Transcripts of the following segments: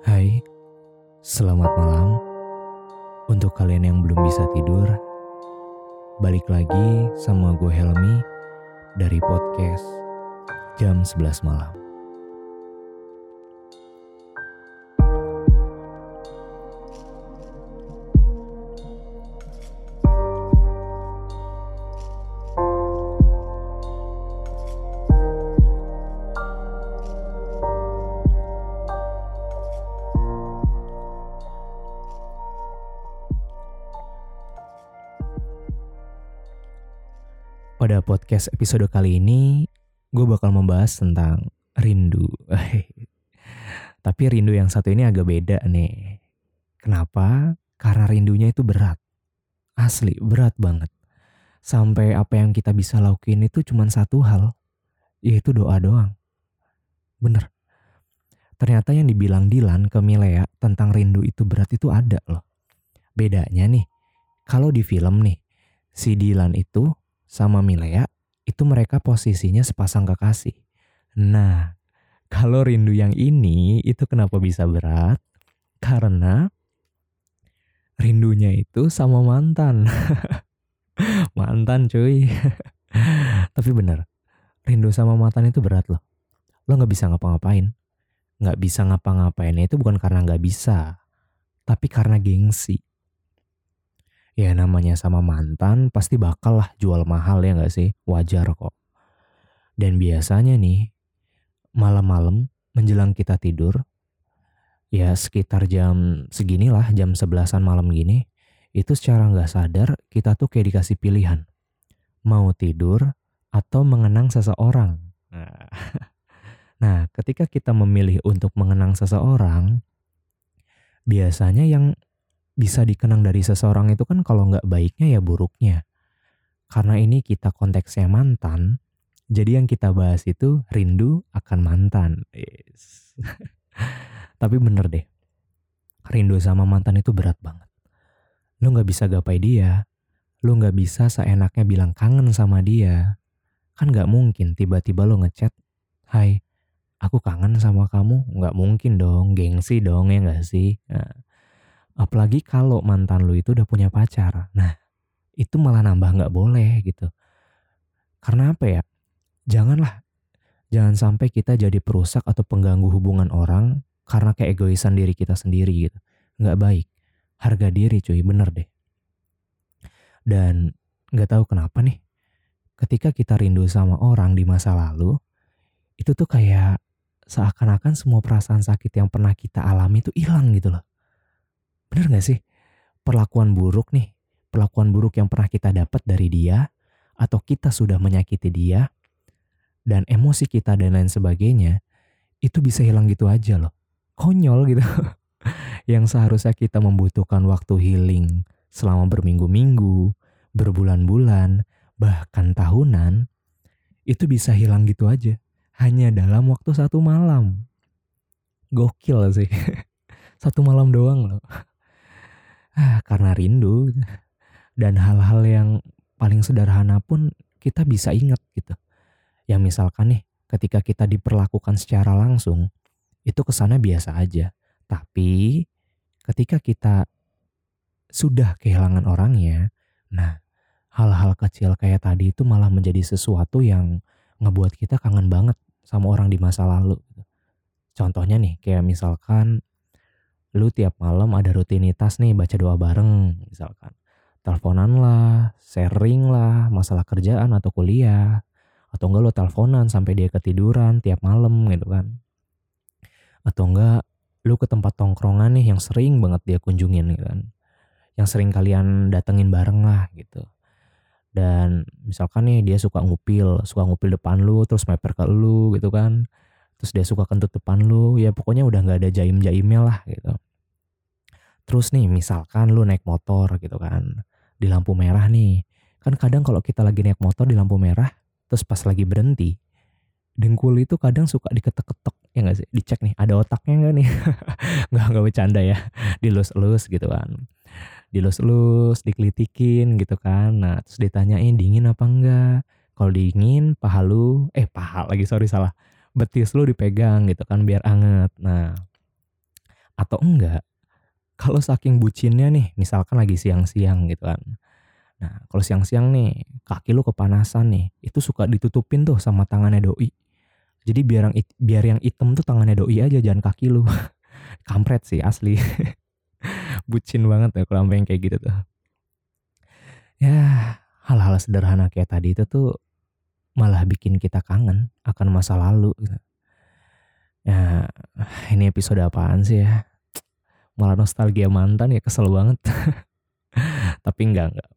Hai, selamat malam. Untuk kalian yang belum bisa tidur, balik lagi sama gue Helmi dari podcast jam 11 malam. Pada podcast episode kali ini, gue bakal membahas tentang rindu. Tapi rindu yang satu ini agak beda nih. Kenapa? Karena rindunya itu berat. Asli, berat banget. Sampai apa yang kita bisa lakuin itu cuma satu hal, yaitu doa doang. Bener. Ternyata yang dibilang Dilan ke Milea tentang rindu itu berat itu ada loh. Bedanya nih, kalau di film nih, si Dilan itu sama Milea itu mereka posisinya sepasang kekasih. Nah, kalau rindu yang ini itu kenapa bisa berat? Karena rindunya itu sama mantan. mantan cuy. Tapi bener, rindu sama mantan itu berat loh. Lo gak bisa ngapa-ngapain. Gak bisa ngapa-ngapainnya itu bukan karena gak bisa. Tapi karena gengsi ya namanya sama mantan pasti bakal lah jual mahal ya nggak sih? Wajar kok. Dan biasanya nih malam-malam menjelang kita tidur ya sekitar jam seginilah jam sebelasan malam gini itu secara nggak sadar kita tuh kayak dikasih pilihan mau tidur atau mengenang seseorang. Nah, nah ketika kita memilih untuk mengenang seseorang, biasanya yang bisa dikenang dari seseorang itu kan kalau nggak baiknya ya buruknya. Karena ini kita konteksnya mantan, jadi yang kita bahas itu rindu akan mantan. Yes. Tapi bener deh, rindu sama mantan itu berat banget. Lu nggak bisa gapai dia, lu nggak bisa seenaknya bilang kangen sama dia. Kan nggak mungkin tiba-tiba lu ngechat, Hai, aku kangen sama kamu. Nggak mungkin dong, gengsi dong ya nggak sih? Nah, Apalagi kalau mantan lu itu udah punya pacar. Nah, itu malah nambah nggak boleh gitu. Karena apa ya? Janganlah, jangan sampai kita jadi perusak atau pengganggu hubungan orang karena keegoisan diri kita sendiri gitu. Nggak baik. Harga diri cuy, bener deh. Dan nggak tahu kenapa nih, ketika kita rindu sama orang di masa lalu, itu tuh kayak seakan-akan semua perasaan sakit yang pernah kita alami itu hilang gitu loh. Bener gak sih? Perlakuan buruk nih, perlakuan buruk yang pernah kita dapat dari dia, atau kita sudah menyakiti dia, dan emosi kita dan lain sebagainya, itu bisa hilang gitu aja loh. Konyol gitu. yang seharusnya kita membutuhkan waktu healing selama berminggu-minggu, berbulan-bulan, bahkan tahunan, itu bisa hilang gitu aja. Hanya dalam waktu satu malam. Gokil sih. satu malam doang loh ah, karena rindu dan hal-hal yang paling sederhana pun kita bisa ingat gitu. Yang misalkan nih ketika kita diperlakukan secara langsung itu kesannya biasa aja. Tapi ketika kita sudah kehilangan orangnya, nah hal-hal kecil kayak tadi itu malah menjadi sesuatu yang ngebuat kita kangen banget sama orang di masa lalu. Gitu. Contohnya nih kayak misalkan lu tiap malam ada rutinitas nih baca doa bareng misalkan. Teleponan lah, sharing lah, masalah kerjaan atau kuliah. Atau enggak lu teleponan sampai dia ketiduran tiap malam gitu kan. Atau enggak lu ke tempat tongkrongan nih yang sering banget dia kunjungin gitu kan. Yang sering kalian datengin bareng lah gitu. Dan misalkan nih dia suka ngupil, suka ngupil depan lu terus meper ke lu gitu kan terus dia suka kentut depan lu ya pokoknya udah nggak ada jaim jaimnya lah gitu. Terus nih misalkan lu naik motor gitu kan di lampu merah nih. Kan kadang kalau kita lagi naik motor di lampu merah terus pas lagi berhenti dengkul itu kadang suka diketok-ketok ya nggak sih? Dicek nih ada otaknya nggak nih? Nggak nggak bercanda ya. Dilus-lus gitu kan. Dilus-lus dikelitikin gitu kan. Nah terus ditanyain dingin apa enggak kalau dingin paha lu eh paha lagi sorry salah betis lu dipegang gitu kan biar anget. Nah, atau enggak kalau saking bucinnya nih, misalkan lagi siang-siang gitu kan. Nah, kalau siang-siang nih, kaki lu kepanasan nih, itu suka ditutupin tuh sama tangannya doi. Jadi biar yang biar yang hitam tuh tangannya doi aja, jangan kaki lu. Kampret sih asli. Bucin banget ya kalau yang kayak gitu tuh. Ya, hal-hal sederhana kayak tadi itu tuh malah bikin kita kangen akan masa lalu gitu. Ya, ini episode apaan sih ya? Malah nostalgia mantan ya kesel banget. Tapi enggak enggak.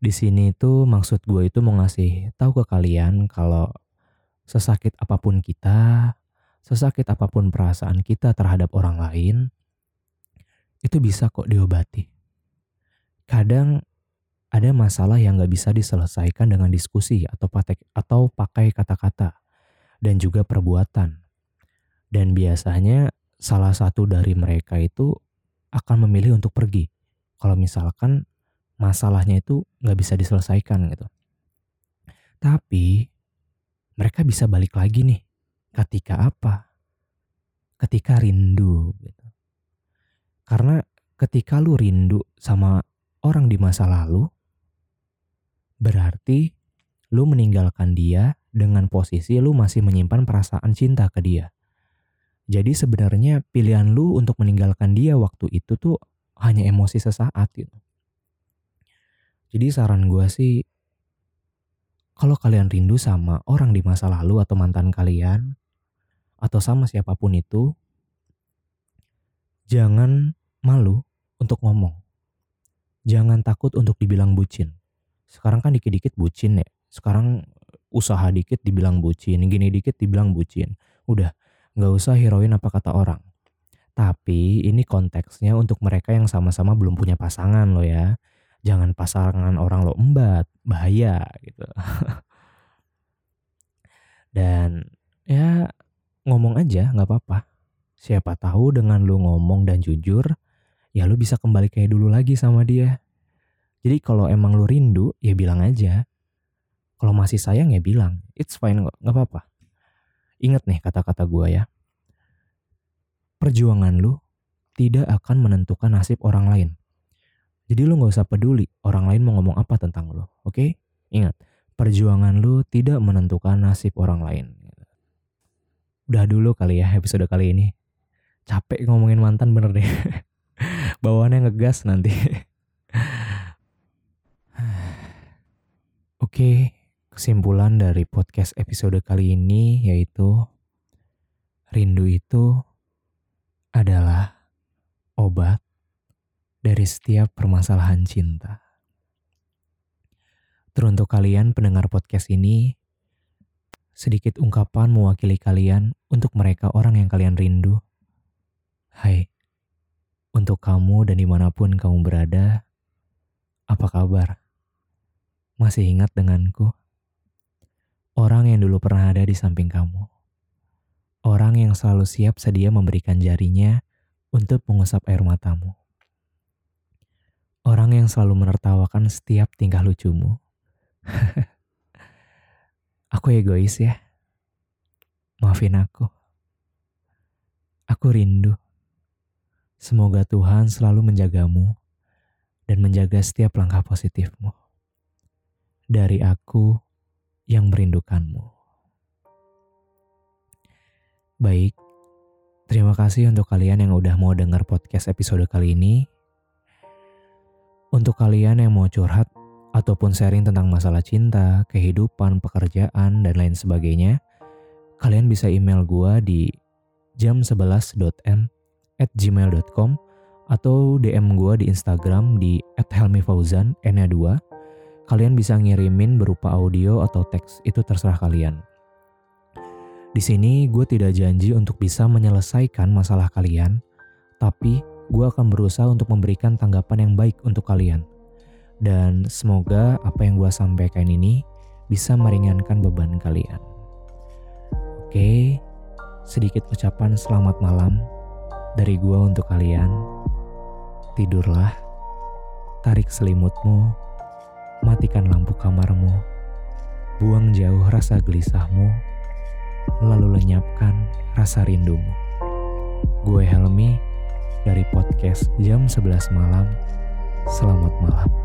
Di sini tuh maksud gue itu mau ngasih tahu ke kalian kalau sesakit apa pun kita, sesakit apa pun perasaan kita terhadap orang lain, itu bisa kok diobati. Kadang ada masalah yang gak bisa diselesaikan dengan diskusi atau pakai, atau pakai kata-kata dan juga perbuatan. Dan biasanya salah satu dari mereka itu akan memilih untuk pergi. Kalau misalkan masalahnya itu nggak bisa diselesaikan gitu. Tapi mereka bisa balik lagi nih. Ketika apa? Ketika rindu gitu. Karena ketika lu rindu sama orang di masa lalu, berarti lu meninggalkan dia dengan posisi lu masih menyimpan perasaan cinta ke dia. Jadi sebenarnya pilihan lu untuk meninggalkan dia waktu itu tuh hanya emosi sesaat gitu. Jadi saran gue sih, kalau kalian rindu sama orang di masa lalu atau mantan kalian, atau sama siapa pun itu, jangan malu untuk ngomong. Jangan takut untuk dibilang bucin. Sekarang kan dikit-dikit bucin ya. Sekarang usaha dikit dibilang bucin, gini dikit dibilang bucin. Udah, Gak usah heroin apa kata orang. Tapi ini konteksnya untuk mereka yang sama-sama belum punya pasangan lo ya. Jangan pasangan orang lo embat, bahaya gitu. dan ya ngomong aja gak apa-apa. Siapa tahu dengan lu ngomong dan jujur, ya lu bisa kembali kayak dulu lagi sama dia. Jadi kalau emang lu rindu, ya bilang aja. Kalau masih sayang ya bilang, it's fine kok, gak apa-apa. Ingat nih kata-kata gue ya. Perjuangan lu tidak akan menentukan nasib orang lain. Jadi lu gak usah peduli orang lain mau ngomong apa tentang lu. Oke? Okay? Ingat, perjuangan lu tidak menentukan nasib orang lain. Udah dulu kali ya episode kali ini. Capek ngomongin mantan bener deh. Bawaannya ngegas nanti. Oke, Kesimpulan dari podcast episode kali ini yaitu rindu itu adalah obat dari setiap permasalahan cinta. Teruntuk kalian pendengar podcast ini, sedikit ungkapan mewakili kalian untuk mereka orang yang kalian rindu. Hai, untuk kamu dan di mana pun kamu berada, apa kabar? Masih ingat denganku? Orang yang dulu pernah ada di samping kamu. Orang yang selalu siap sedia memberikan jarinya untuk mengusap air matamu. Orang yang selalu menertawakan setiap tingkah lucumu. aku egois ya. Maafin aku. Aku rindu. Semoga Tuhan selalu menjagamu dan menjaga setiap langkah positifmu. Dari aku, yang merindukanmu. Baik, terima kasih untuk kalian yang udah mau dengar podcast episode kali ini. Untuk kalian yang mau curhat ataupun sharing tentang masalah cinta, kehidupan, pekerjaan, dan lain sebagainya, kalian bisa email gue di jam11.m at gmail.com atau DM gue di Instagram di @helmifauzan n2 Kalian bisa ngirimin berupa audio atau teks, itu terserah kalian. Di sini gue tidak janji untuk bisa menyelesaikan masalah kalian, tapi gue akan berusaha untuk memberikan tanggapan yang baik untuk kalian. Dan semoga apa yang gue sampaikan ini bisa meringankan beban kalian. Oke, sedikit ucapan selamat malam dari gue untuk kalian. Tidurlah, tarik selimutmu, matikan lampu kamarmu, buang jauh rasa gelisahmu, lalu lenyapkan rasa rindumu. Gue Helmi, dari podcast jam 11 malam. Selamat malam.